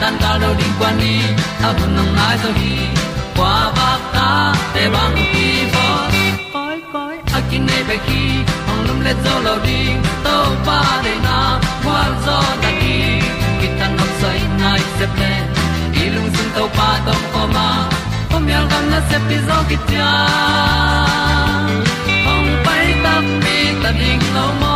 tan cao do di quan đi a bu nang mai zo gi qua ba ta te bang ki bo koi koi a kin nei be ki ong lum le zo lo di to pa de na kwa zo ta ki ki tan nok sai nai se ple lung sun to pa tom ko ma. Pom yal gam na se pi zo ki hồng ong pai ta mi ta ding lo mo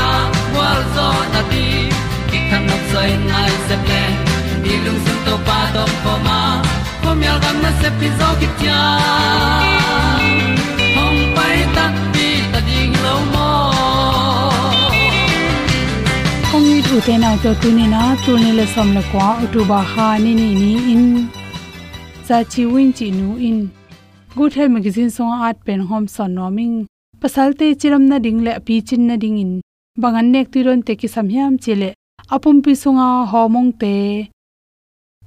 zo na ti ki kan nok sai nai se ple ni lung sun to pa to pa ma. Ko mi al gam na se pi zo ki tia hom pai ta ti ta ding lo mo kong ni thu te nau to tu ni na tu ni le som le kwa u tu ba ha ni ni ni in. Za chi win chi nu in. Good health magazine song art pen home son noming pasal te chiram na ding le pi chin na ding in bangan nek tiron te ki samhyam chile. Apum pi sunga homong te.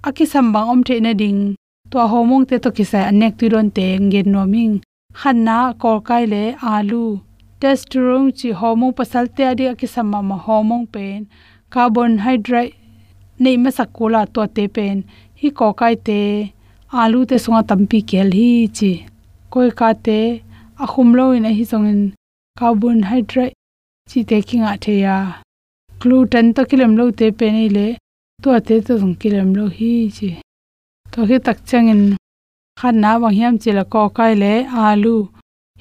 Aki sambang om the na ding. To homong te to ki sa nek tiron te ngen noming khanna kor kai le alu. Testosterone chi hormone pasal te adi aki samma ma homong pen. Carbon hydrate nei ma sakola to te pen. Hi ko kai te. Alu te sunga tampi kel hi chi. Koi ka te. Ahum lo in hi songin carbon hydrate chi te kinga the ya à, gluten to kilem lo te pe nei le to te to song kilem lo hi chi to hi tak changin khan na bang hiam chila ko kai le alu.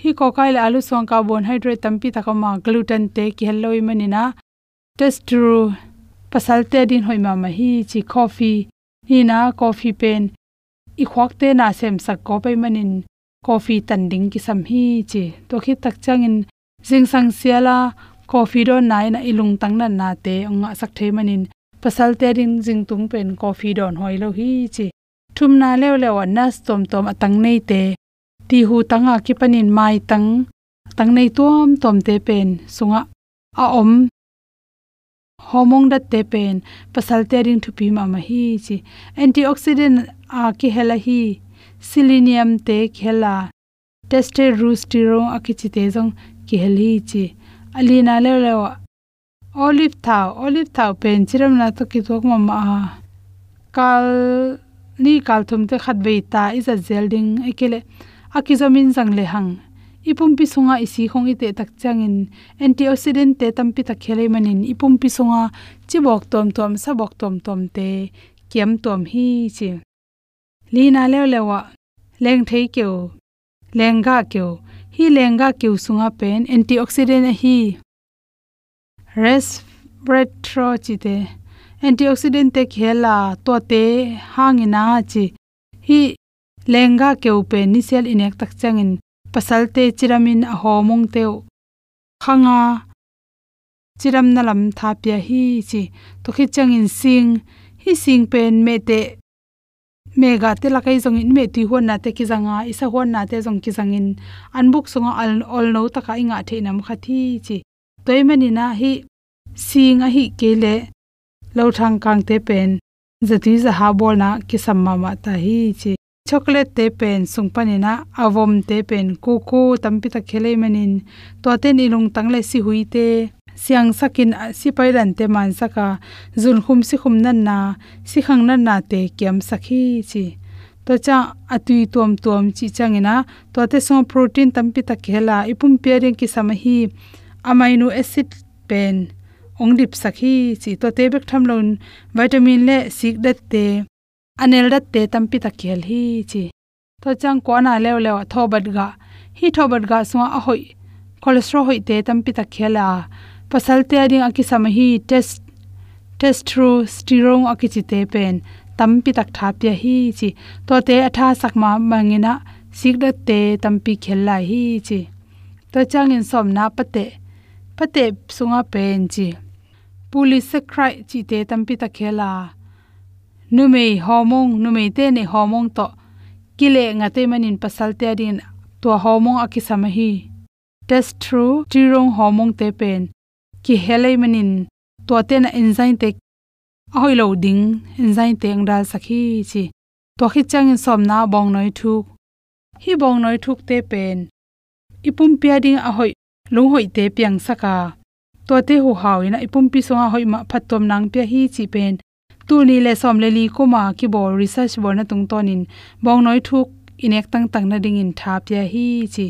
Hi ko kai le alu song carbon hydrate tampi takama gluten te ki helloi manina testru pasal te din hoima ma hi chi coffee. Ni na coffee pen. I khwak te na sem sak ko pe manin coffee tan ding ki sam hi chi to khi tak changin jing sang siala coffee don nai na ilung tang na na te ong sak the manin. Pasal te ring jing tung pen coffee don hoi lo hi chi. Thum na lew lew nas tom tom atang nei te. Ti hu tanga ki panin mai tang. Tang nei tom tom te pen, sunga. A om. Homong da te pen. Pasal te ring thupi ma ma hi chi. Antioxidant a ki hela hi. Selenium te khela testosterone akichite jong ki heli chi alina le le wa olive thau olive thau pen, chiram na to ki tok ma ma ah, kal, ni kal thum te khat bei ta, is a zelding ekele akizomin jang le hang. Ipum pi sunga isi khong ite tak changin, antioxidant te tampi ta khelei manin. Ipum pi sunga, chibok tom tom, sabok tom tom te, kiam tom hi chi. Lina le lewa leng thei keu lenga kyo hi lenga kiu sunga pen, antioxidant hi. Resveratrol chi te antioxidant te khela to te hangina chi hi lenga keu pe ni sel inek tak changin. Pasalte chiramin a homong teu khanga chiram nalam thapya hi chi. To khi changin sing, hi sing pen me te mega te lakai zong in, me ti hon na te ki zanga isa hon na te zong ki zangin an buk songa al ol no ta ka inga the nam kha thi chi. Toy mani na hi sing a hi kele lo thang kang te pen. Zati za ha bol na ki samma ma ta hi chi. Chocolate te pen sungpanina avom te pen kuku tampi ta khele manin to te ni lung tangle si hui te siang sakin ah, si pairan te man saka. Zun khum si khum nan na, si khang nan na te kiam sakhi chi. To cha atui tom tom chi changena to te so protein tampi ta khela. Ipum pairing ki samahi amino acid pen ongdip sakhi chi. To te bek tham lon vitamin le sik dat te, anel dat te tampi ta khel hi chi. To chang ko na lew lew thobat ga. Hi thobat ga so a hoi. Cholesterol hoi te tampi ta khela. Pasal te ading aki sam hi test testosterone aki chi te pen tampi tak thapya hi chi to te atha sakma mangina sikda te tampi khella hi chi to chang in som na pate pate sunga pen chi police cry chi te tampi ta khela numei homong numei te ne homong to kile ngate manin pasal te adin to homong aki sam hi test through tirong homong te pen ki helai manin to te na enzyme te ahoi lo ding, enzyme te ang dal sakhi chi. To khi chang in som na bong noi thu hi bong noi thuk te pen. Ipum pia ding ahoi lung hoi te piang saka. To te hu hawina ipum pi songa hoi ma phatom nang pia hi chi pen. Tu ni le som le li ko ma ki bo research bo na tung tonin bong noi thuk, inek tang tang na ding in tha pia hi chi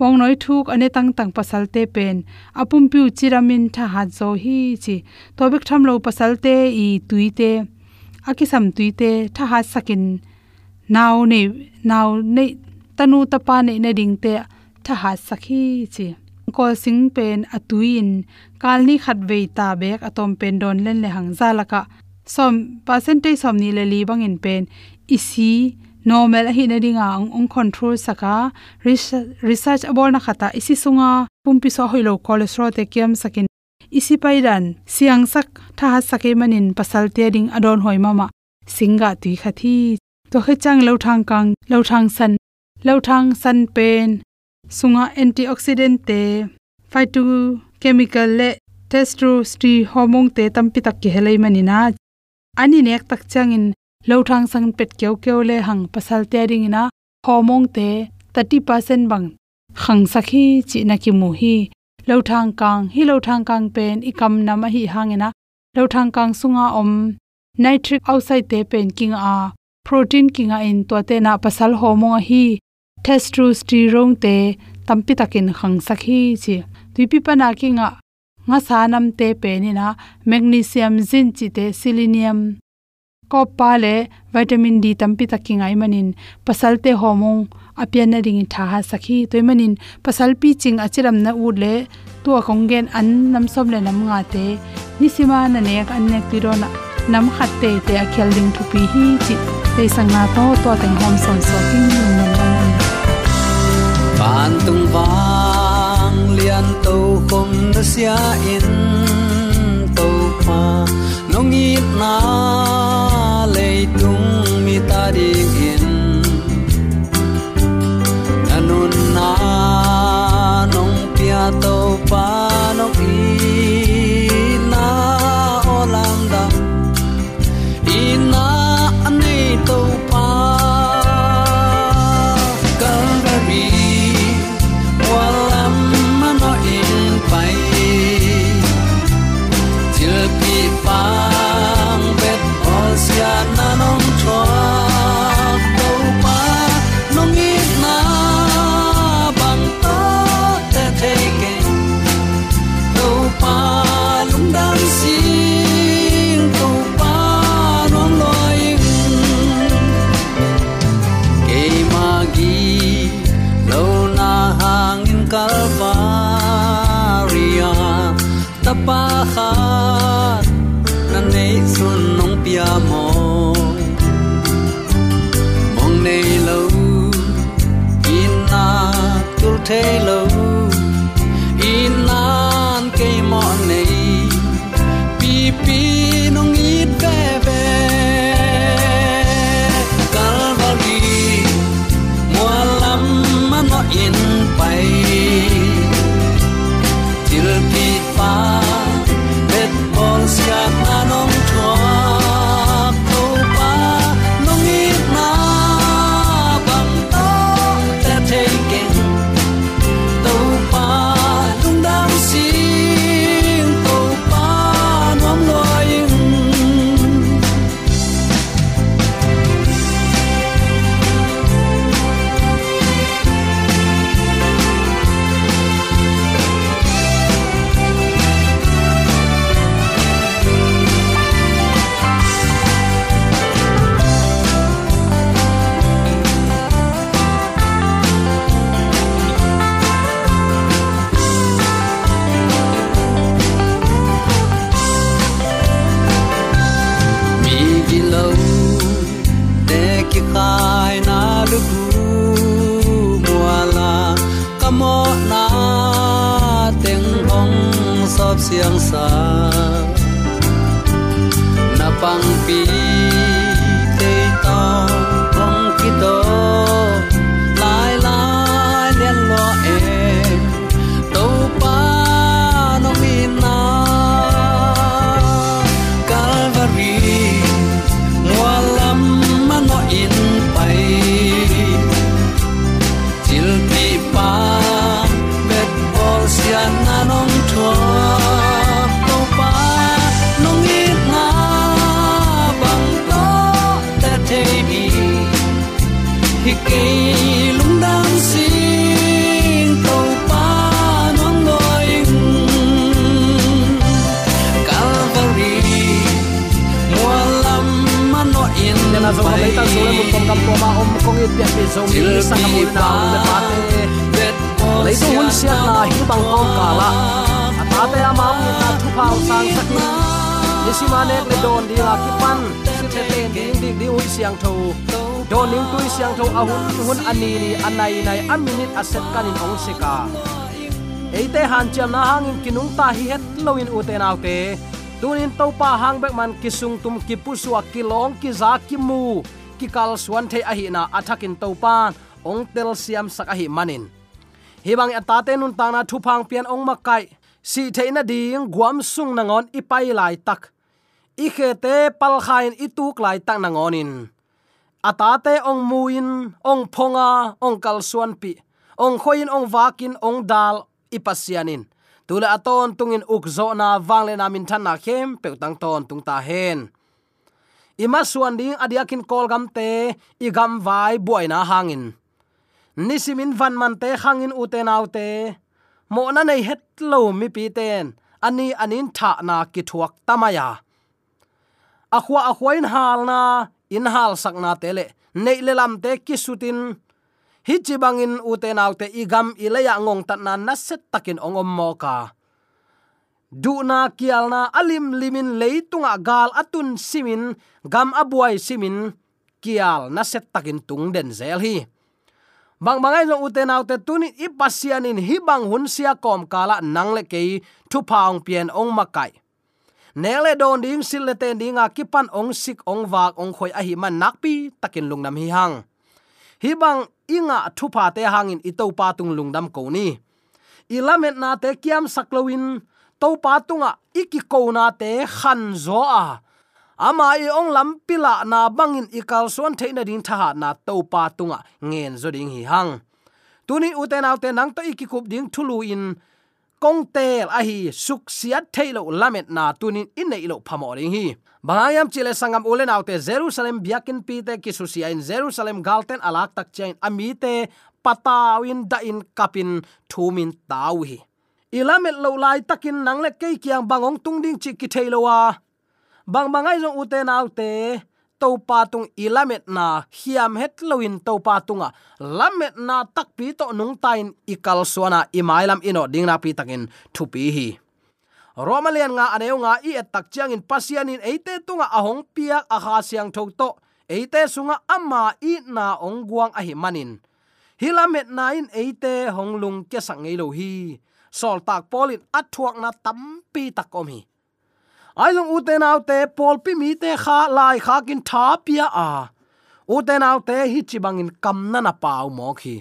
pong noi thuk ane tang tang pasal te pen. Apum piu chiramin tha ha zo hi chi. Tobek tham lo pasal te i tuite akisam tuite tha ha sakin. Naw ne naw ne tanu tapa ne ne ding te tha ha sakhi chi. Kol sing pen atuin kalni khat ve ta bek atom pen don len le hang zalaka som, percentage som ni le li bang in pen. Isi normal hi na ringa ong control saka. Research abol na khata. Isi sunga, pumpi so hoilo cholesterol te kiam sakin. Isi pairan siang sak tha sake manin pasal te ding adon hoi mama. Singa tui khathi. To khe chang lo thang kang, lo thang san, lo thang san pen. Sunga antioxidant te. Phyto chemical le testosterone hormone te tampi tak ki helai manina. Ani nek tak changin lo thang sang pet kyo kyo le hang pasal te ding ina hormone te 30% bang. Khang sakhi chi na ki mu hi. Lo thang kang hi lo thang kang pen ikam nam hi hangena lo thang kang sunga om, nitric oxide te pen king a, protein kinga in to te na pasal hormone hi. Testosterone te tampi takin khang sakhi chi. Tuipi pana kinga, nga sanam te pe ni na magnesium, zinc chi te selenium ko pa le vitamin d tampi takinga i manin. Pasalte homong apian ring tha ha sakhi. Toy manin pasal pi ching achiram na u le tu kongen an nam som le nam nga te. Ni sima na ne ak an nek ti na nam khat te te akhel ding thu pi hi chi. Te sang na to to teng hom son so king nun nam ban ban tung wang lian to khom na sia in to nong i na le tung mi ta ding in nanun na nong pia to Hello. Kong it pian pi zo mi sa kam na le pa te lấy tu hun sia na hi bang kom ka la ata te amam ni ta thu phao sang sakin ni si ma nek le don di la ki pan si te te ding dik di hun siang tho do ning tui siang tho a hun hun ani ni anai nai a minute a set kanin ong sika eite han cham na hangin kinung ta hi het loin u te nau te tunin to pa hang bek man kisung tum ki puswa kilong ki za ki suan the a hi na athakin topan ong tel siam sak a hi manin hi atate nun ta na thupang pian ong makai si theina ding guam sung nangon ipai lai tak. I khete pal khain ituk lai tak nangonin atate ong muin, ong phonga, ong kalsuan pi, ong khoin, ong vakin, ong dal ipasianin tula aton tungin ukzo na wangle na min than na khem pe tang ton tung ta hen ima suan ding adiakin kol gam te, igam vai buai na hangin. Nisimin van man te hangin uten autte mo na nei het lo mi pi ten, ani anin tha na ki thuak tamaya akhwa akhwain hal na, in hal sakna tele nei le lam te kisutin. Hi chi bangin uten autte igam ilaya ngong tat na na set takin ongom mo ka duna na na alim limin leitunga gal atun simin, gam abuai simin, kial na set takin tung den zel hi. Bang bangai zo uten autte tuni i pasian in hi bang hun sia kom kala nang le ke thu paung pian ong makai. Nele don ding sil le ten dinga kipan ong sik ong wak ong khoi a hi man nakpi takin lungnam hi hang. Hi bang inga thu pa te hangin itau pa tung lungnam ko ni. Ilamet na te kiam saklowin to pa tunga iki ko na te khan zo a ama i ong lam pila na bangin ikal suan theina ding tha na to pa tunga ngen zo ding hi hang. Tuni uten autte nang to iki kup ding thulu in kong tel a hi suk siat thailo lamet na tunin in nei lo phamo ring hi. Bangayam chile sangam ulen autte jerusalem biakin pi te kisusia in jerusalem galten alak tak chain ami te patawin da in kapin thumin tau ilamet lo lai takin nang le ke kyang bangong tung ding chi ki thailowa bang bangai jong uten autte to pa tung ilamet na hiam het loin to pa tunga. Lamet na tak pi to nung tain ikal suana imailam ino ding na pi takin thu pi hi. Romalian nga aneu nga i et tak chiang in pasian in eite tunga ahong piak a kha siang thok to, eite sunga ama i na ongguang a hi manin. Hilamet na in eite honglung ke sang lo hi sol tak polin athuak na tampi takom hi. Ai long uten autte pol pi mi te kha, lai kha kin tha pia a. Uten autte hi chi bangin kam na na pau mo khi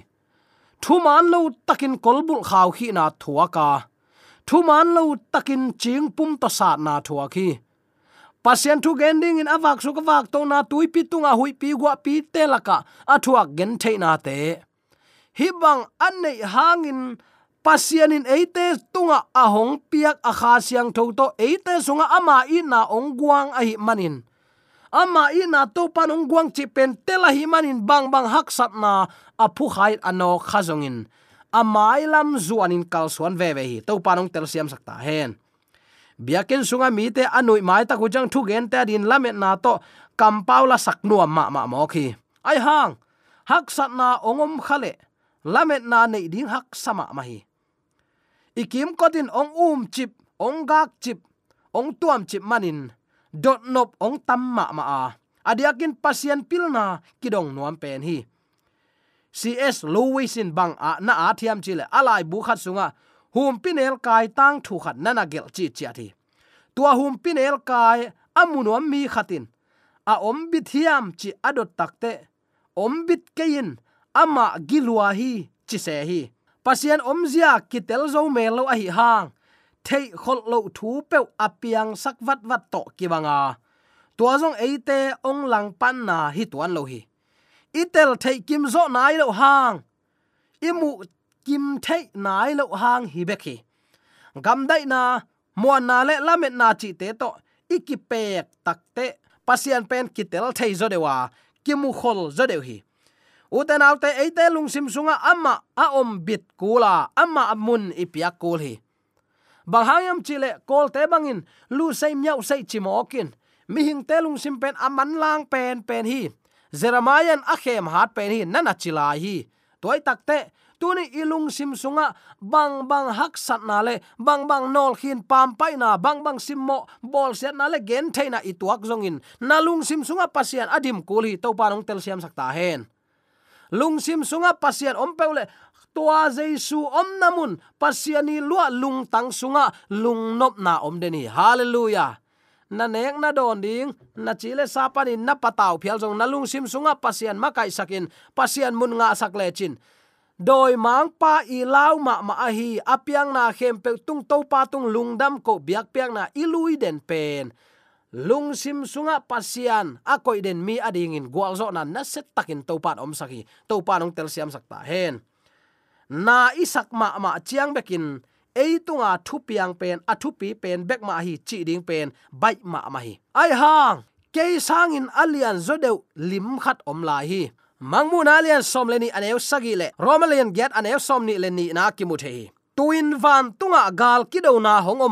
thu man lo takin kolbul khaw khi na thuaka thu man lo takin ching pum to sa na thuwa khi pasien thu gending in awak su ka to na tui pi tunga hui pi gwa pi te laka athuak gen the na te. Hibang bang an hang hangin pasian in eite tunga ahong piak akha siang tho to eite sunga ama i na ong guang a hi manin. Ama i na to pan ong guang chi pen tela hi manin bang bang hak sat na aphu khai ano khazongin. Amai lam zuanin kal suan ve ve hi to panong tel siam sakta hen. Biakin sunga mi te anui mai ta kujang thu gen ta din lamet na to kampaula saknuam ma ma mo khi ai hang, hak sat na ongom khale. Lamet na nei ding hak sama ma hi ikim kodin ong um chip ong gak chip ong tuam chip manin dot nop ong tamma ma a adiakin pasien pilna, kidong nuam pen hi. Cs lowisin bang a na a thiam chile alai bu khat sunga. Hum pinel kai tang thu khat nana gel chi chi thi. Tua hum pinel kai amunom mi khatin. A om bit thiam chi adot takte. Om bit kein ama gilwa hi chi se hi pasian omzia kitel zo melo a hi hang. Thei khol lo thu pe apiang sak vat vat to kiwanga tua zong eite ong lang pan na hi tuan lo hi. Itel thei kim zo nai lo hang. Imu kim thei nai lo hang hi bekhi gam dai na mo na le lamet na chi te to ikipek takte pasian pen kitel thei zo dewa. Kimu khol zo de hi uten autte eite lungsim sunga amma a om bit kula, amma amun ipia kul hi. Banghayam chile kol te bangin, lu sei myau sei chimokin mi hing te lungsim pen aman lang pen pen hi. Jeremiah a khem hat pen hi, nana chila hi. Toy takte tuni ilung sim sunga bang bang hak sat na le, bang bang nol khin pam pai na, bang bang sim mo bol set na le gen theina ituak zongin. Nalung sim sunga pasian adim kuli to panong tel siam sakta hen lungsim sunga pasian ompeule tua jesu om namun pasiani lua lung tang sunga lung nop na om deni hallelujah. Na nek na don ding, na chile sapani na pataw phial jong na lung sim sunga pasian makai sakin, pasian mun nga sakle chin. Doi mang pa i lau ma ma ahi hi apiang na khem pe tung to pa tung lungdam ko biak piang na ilui den pen lung sim sunga pasian. A koi den mi ading in gwal zo na na set takin to pan om saki to pan ong tel siam sakta hen. Na isak ma ma chiang bekin. Ei tunga thu piang pen, a thu pi pen, bek ma hi chi ding pen, bai ma ma hi. Ai hang! Ke sangin alian zo deu lim khat om la hi. Mangmu na alian som leni aneu sagi le. Romalian get aneu som ni leni na ki mu the tuin van tunga gal kido na hong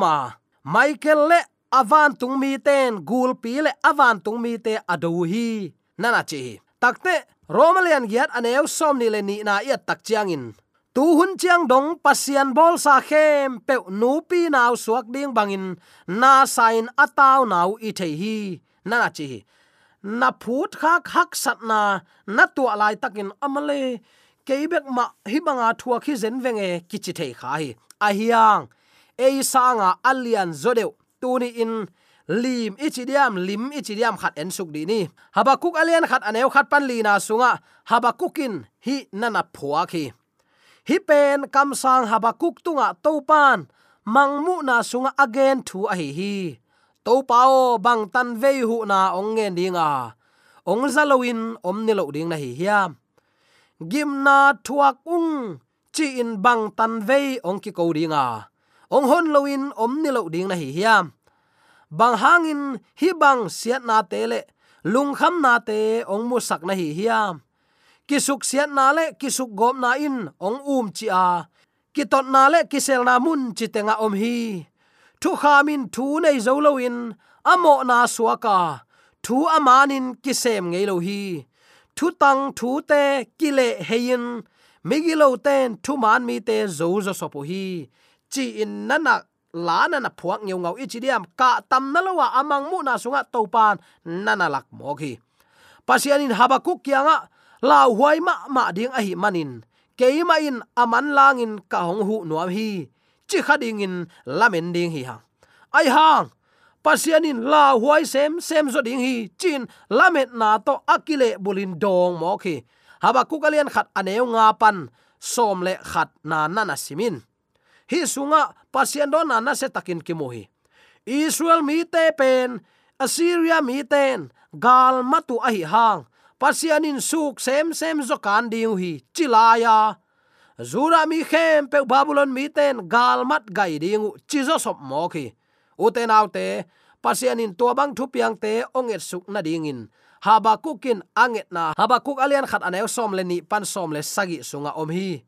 michael le avan tung mi ten gul pi le avan tung mi te ado hi. Nana chi. Takte romalian giat aneu som ni le ni na ya tak chiang in. Tu hun chiang dong pasian bol sa khem pe nu pi naw suak ding bangin na sain ataw naw i the hi. Nana chi. Na phut khak hak sat na na tu alai takin amale keibek ma hi banga thua khi zen venge kichi thei kha hi. A hiang e sanga alian zodeu tuni in lim ichidiam lim ichidiam khat en suk di ni. Habakuk alian khat aneu khat pan lina sunga. Habakukin hi nana phua khi. Hi pen kam sang habakuk tunga topan. Mangmu na sunga again thu a hi hi. To pao bang tan vei hu na ong nge dinga. Ong zaloin om ni lo ding na hi hiam. Gimna thuak ung. Chi in bang tan vei ong ki ko dinga ong hon loin om ni lo ding na hi hiam bang hangin hi bang siat na te le lung kham na te ong mu sak na hi hiam kisuk siat na le kisuk gom na in ong um chi a. Kitot na le kisel na mun, chi tenga om hi. Thu khamin thu nei zo lo in amo na suaka thu amanin kisem ngei lo hi. Thu tang, thu te kile heyin migilo ten, thu man mi te zo zo sopo hi chi in nana, la na phuak ngeu ngau. Ichi diam, ka tam na lo amang mu na sunga to pan nana lak mo khi. Pasianin habakuk kyanga la huai ma ma ding a hi manin. Keima in aman langin ka hong hu nuam hi. Chi khading in lamen ding hi hang ai hang pasianin la huai sem sem zo ding hi. Chin lamet na to akile bulin dong mo khi. Haba kukalian khat aneu nga pan, som le khat na nana simin hi sunga pasien don na se takin ki israel mi te pen, assyria mi ten gal matu a hi hang pasianin suk sem sem zo kan diu hi, chilaya. Zura mi khem pe babylon mi ten gal mat gai ding chi zo sop mo khi uten autte pasianin to bang thu piang te, onget suk na dingin habakukin anget na. Habakuk alian khat anew som le ni, pan som le sagi sunga om hi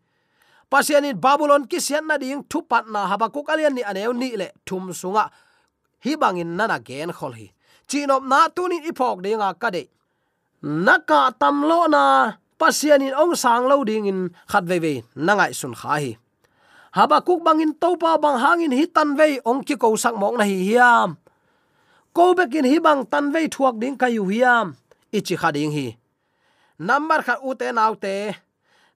pasianin babylon ki sian na ding thu pat na habakuk alian ni aneu ni le thum sunga. Hi bangin nana gen khol hi chinop na tunin ipok dinga kade. Naka tamlo na pasianin ong sang lo ding in khat ve ve nangai sun kha hi. Habakuk bangin topa bang hangin hi tan ve ong ki ko sak mok na hi hiam. Ko bekin hi bang tan ve thuak ding kayu hiam. Ichi khading hi. Number kha ute naute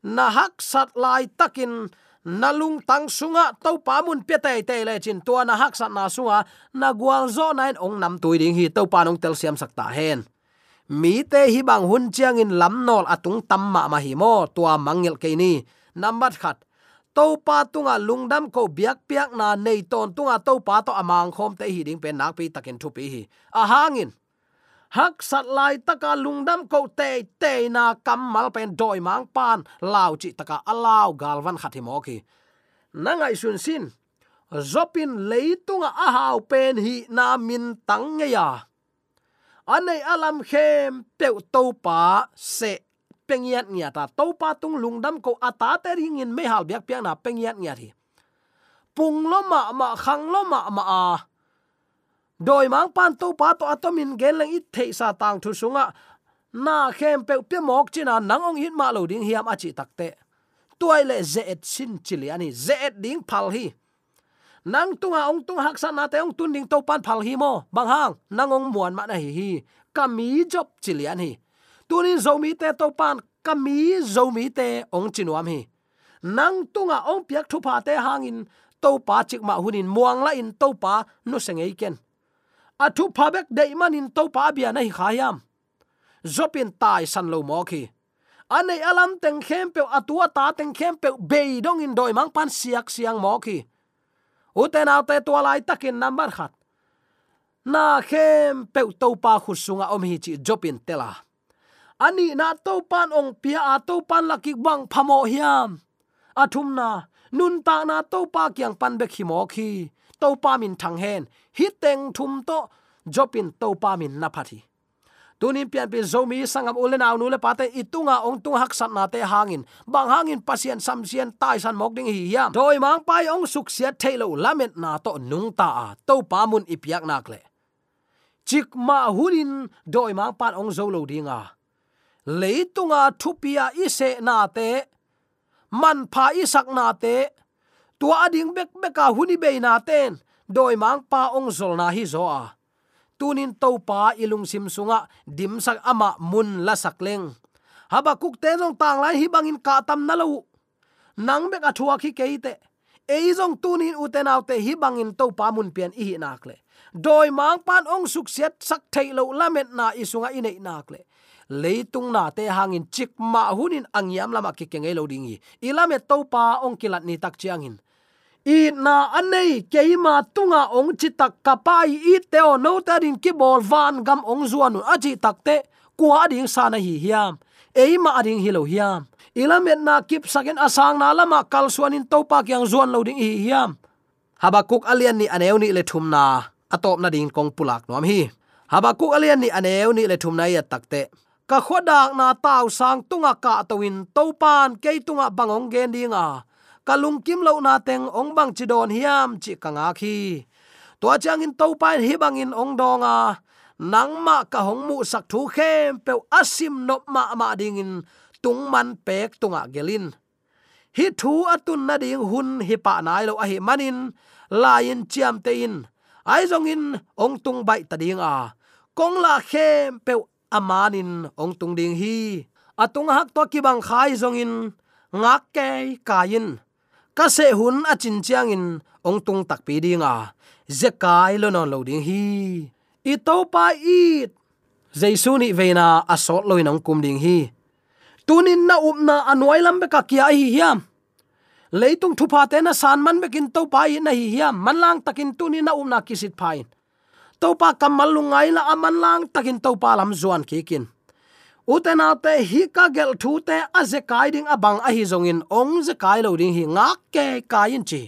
na hak sat lai takin nalung tang sunga to pa mun pe te te le chin to na hak sat na sunga, na gwal zo nain ong nam tui ding hi to pa nong tel siam sak ta hen. Mi te hi bang hun chiang in lam nol atung tam ma ma hi mo, tua mangel ke ni. Number khat to pa tunga lungdam ko biak piak na nei ton tunga to pa to amang khom te hi ding pe nak pi takin thu pi hi. A hangin hak sat lai taka lungdam ko te te na kamal pen doi mang pan. Lau chi taka alau galvan khathi mo ki nangai sun sin zopin leitunga a hau pen hi na min tang nge ya. Anei alam khem pe to pa se pengiat nya ta. To pa tung lungdam ko ata te ring in me hal biak piang na pengiat nya thi. Pung lo ma ma, khang lo ma ma a doi mang pan to pa to atomin gen lang it thei sa tang thu sunga na khem pe pe mok china à, nang ong hit ma lo ding hiam à achi takte tuai le ze et sin chili ani à ze et ding phal hi. Nang tunga ong tung hak san na te ong tun ding to pan phal hi mo. Bang hang, nang ong muan ma na hi hi kami job chili ani tunin zomi te to pan kami zomi te ong chinuam hi. Nang tunga ong piak thu pa te hangin to pa chik ma hunin muang la in to pa nu sengei ken athu phabek dei manin to pa bia nai khayam zopin tai san lo mo khi. Anei alam teng khem pe atua ta teng khem pe be dong in doi mang pan siak siang mo khi. Uten au te tua lai takin number khat. Na khem pe to pa khusunga om hi chi jopin tela ani na to pan ong pia, a to pan laki bang phamo hiam. Athum na nun ta na to pa kyang pan be khi mo khi to pa min thang hen hi teng thum to jopin to pa min na phathi. Tunin pian pi zomi sangam ulen nu le pate itunga ong tung hak sat na te hangin. Bang hangin pasien sam sian tai san mok ding hi yam doi mang pai ong suk sia thailo lamet na to nung ta a. To pa mun ipiak nak le. Chik ma hunin doi mang pan ong zo lo dinga leitunga thupia ise na te. Man pha isak na te tua ading bek beka huni be na ten. Doi mang pa ong zol na hi zo a. Tunin to pa ilung sim sunga, dim sak ama mun la sakleng habakuk te jong tang lai hi bangin ka tam na lo. Nang bek athua khi keite ei jong tunin uten autte hi bangin to pa mun pian i nak le. Doi mang pan ong suk set sak thei lo lamet na isunga inei nak le. Leitung na te hangin chik ma hunin angiam lama ki kenge lo dingi ilame to pa ong kilat ni tak chiangin i na anei keima tunga ong chitak kapai i teo no ta din ki bol van gam ong zuanu aji takte kwa ding sana hi hiam. Eima ading hi lo hiam. Ilamet na kip sagen asang na lama kal suanin to pa kyang zuan lo ding hi hiam. Habakuk alian ni aneu ni le thum na atop na ding kong pulak nom hi. Habakuk alian ni aneu ni le thum na ya takte ka khodak na taw sang tunga ka towin topan ke tunga bangong gen dinga kalung kim lo na teng ong bang chidon hiam chi kanga khi. To chang in to pai hi bang in ong donga nang ma ka hong mu sak thu khem pe asim no ma ma ding in tung man pek tunga gelin hi thu atun na ding hun hi pa nai lo a hi manin lain chiam te in. Ai zong in ong tung bai ta ding a. Kong la khem pe amanin ong tung ding hi. Atung hak to ki bang khai zong in ngak ke kain ka se hun a chin chiang in ong tung tak pi dinga ze kai lo non lo ding hi. I to pa i jaisu ni veina asot loin ong kum ding hi. Tunin na up na anwai lam be ka kia hi hiam. Leitung thupa te na san man bekin to pa i na hi hiam. Man lang takin tunin na um na kisit phain to pa kamal lungai la aman lang takin to pa lam zuan kikin utena te hi ka gel thu te a ze kai ding abang a hi zong in ong ze kai lo ding hi ngak ke kai in chi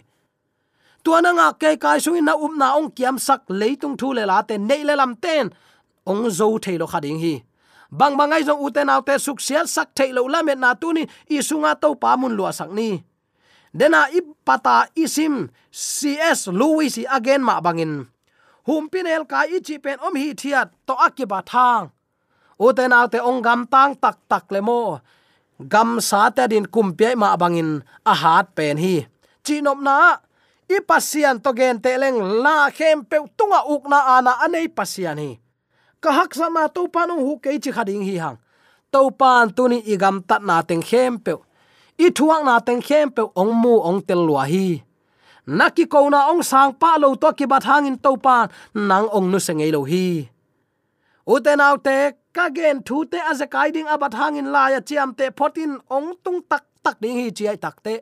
tuana nga ke kai su na um na ong kiam sak leitung thu le la te nei le lam ten ong zo the lo khading hi bang bangai zong uten te suk sial sak the lo la met na tu ni i sunga to pa mun lo sak ni dena ipata isim cs lewis again ma bangin hum pinel ka chi pen om hi thiat to akiba thang uten autte ong gam tang tak tak le mo gam sa te din kumpe ma bangin, a hat pen hi. Chinop na i pasian to gen te leng, la khem pe tunga uk na ana anei pasian hi. Ka hak sama to panong hu ke chi khading hi hang. To pan tuni igam tat na teng khem pe i thuang na teng khem pe ong mu ong tel lua hi. Naki ko na ong sang pa lo to ki bat hangin to pan nang ong nu sengei lo hi uten autte ka gen thu te azakai ding abat hangin la ya chiam te photin ong tung tak tak ding hi chi ai tak te.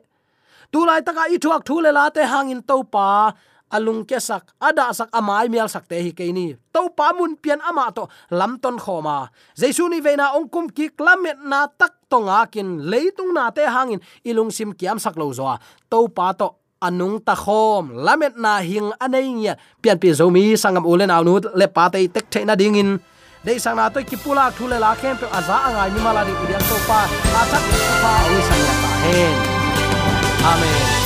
Tu lai taka i thuak thu le la te hangin to pa alung ke sak ada sak amai mial sak te hi ke ni. To pa mun pian ama to lam ton khoma. Jaisu ni veina ong kum ki klamet na tak tonga kin leitung na te hangin ilung sim kiam sak lo zo to pa to anung ta khom, lamet na hing anei nya pian pi zomi sangam ulen awnu le pa te tek the na ding in dei sang na to ki pula thule la khem pe aza angai ni mala di idiam to pa a chak pa o sang ya ta. Hen amen.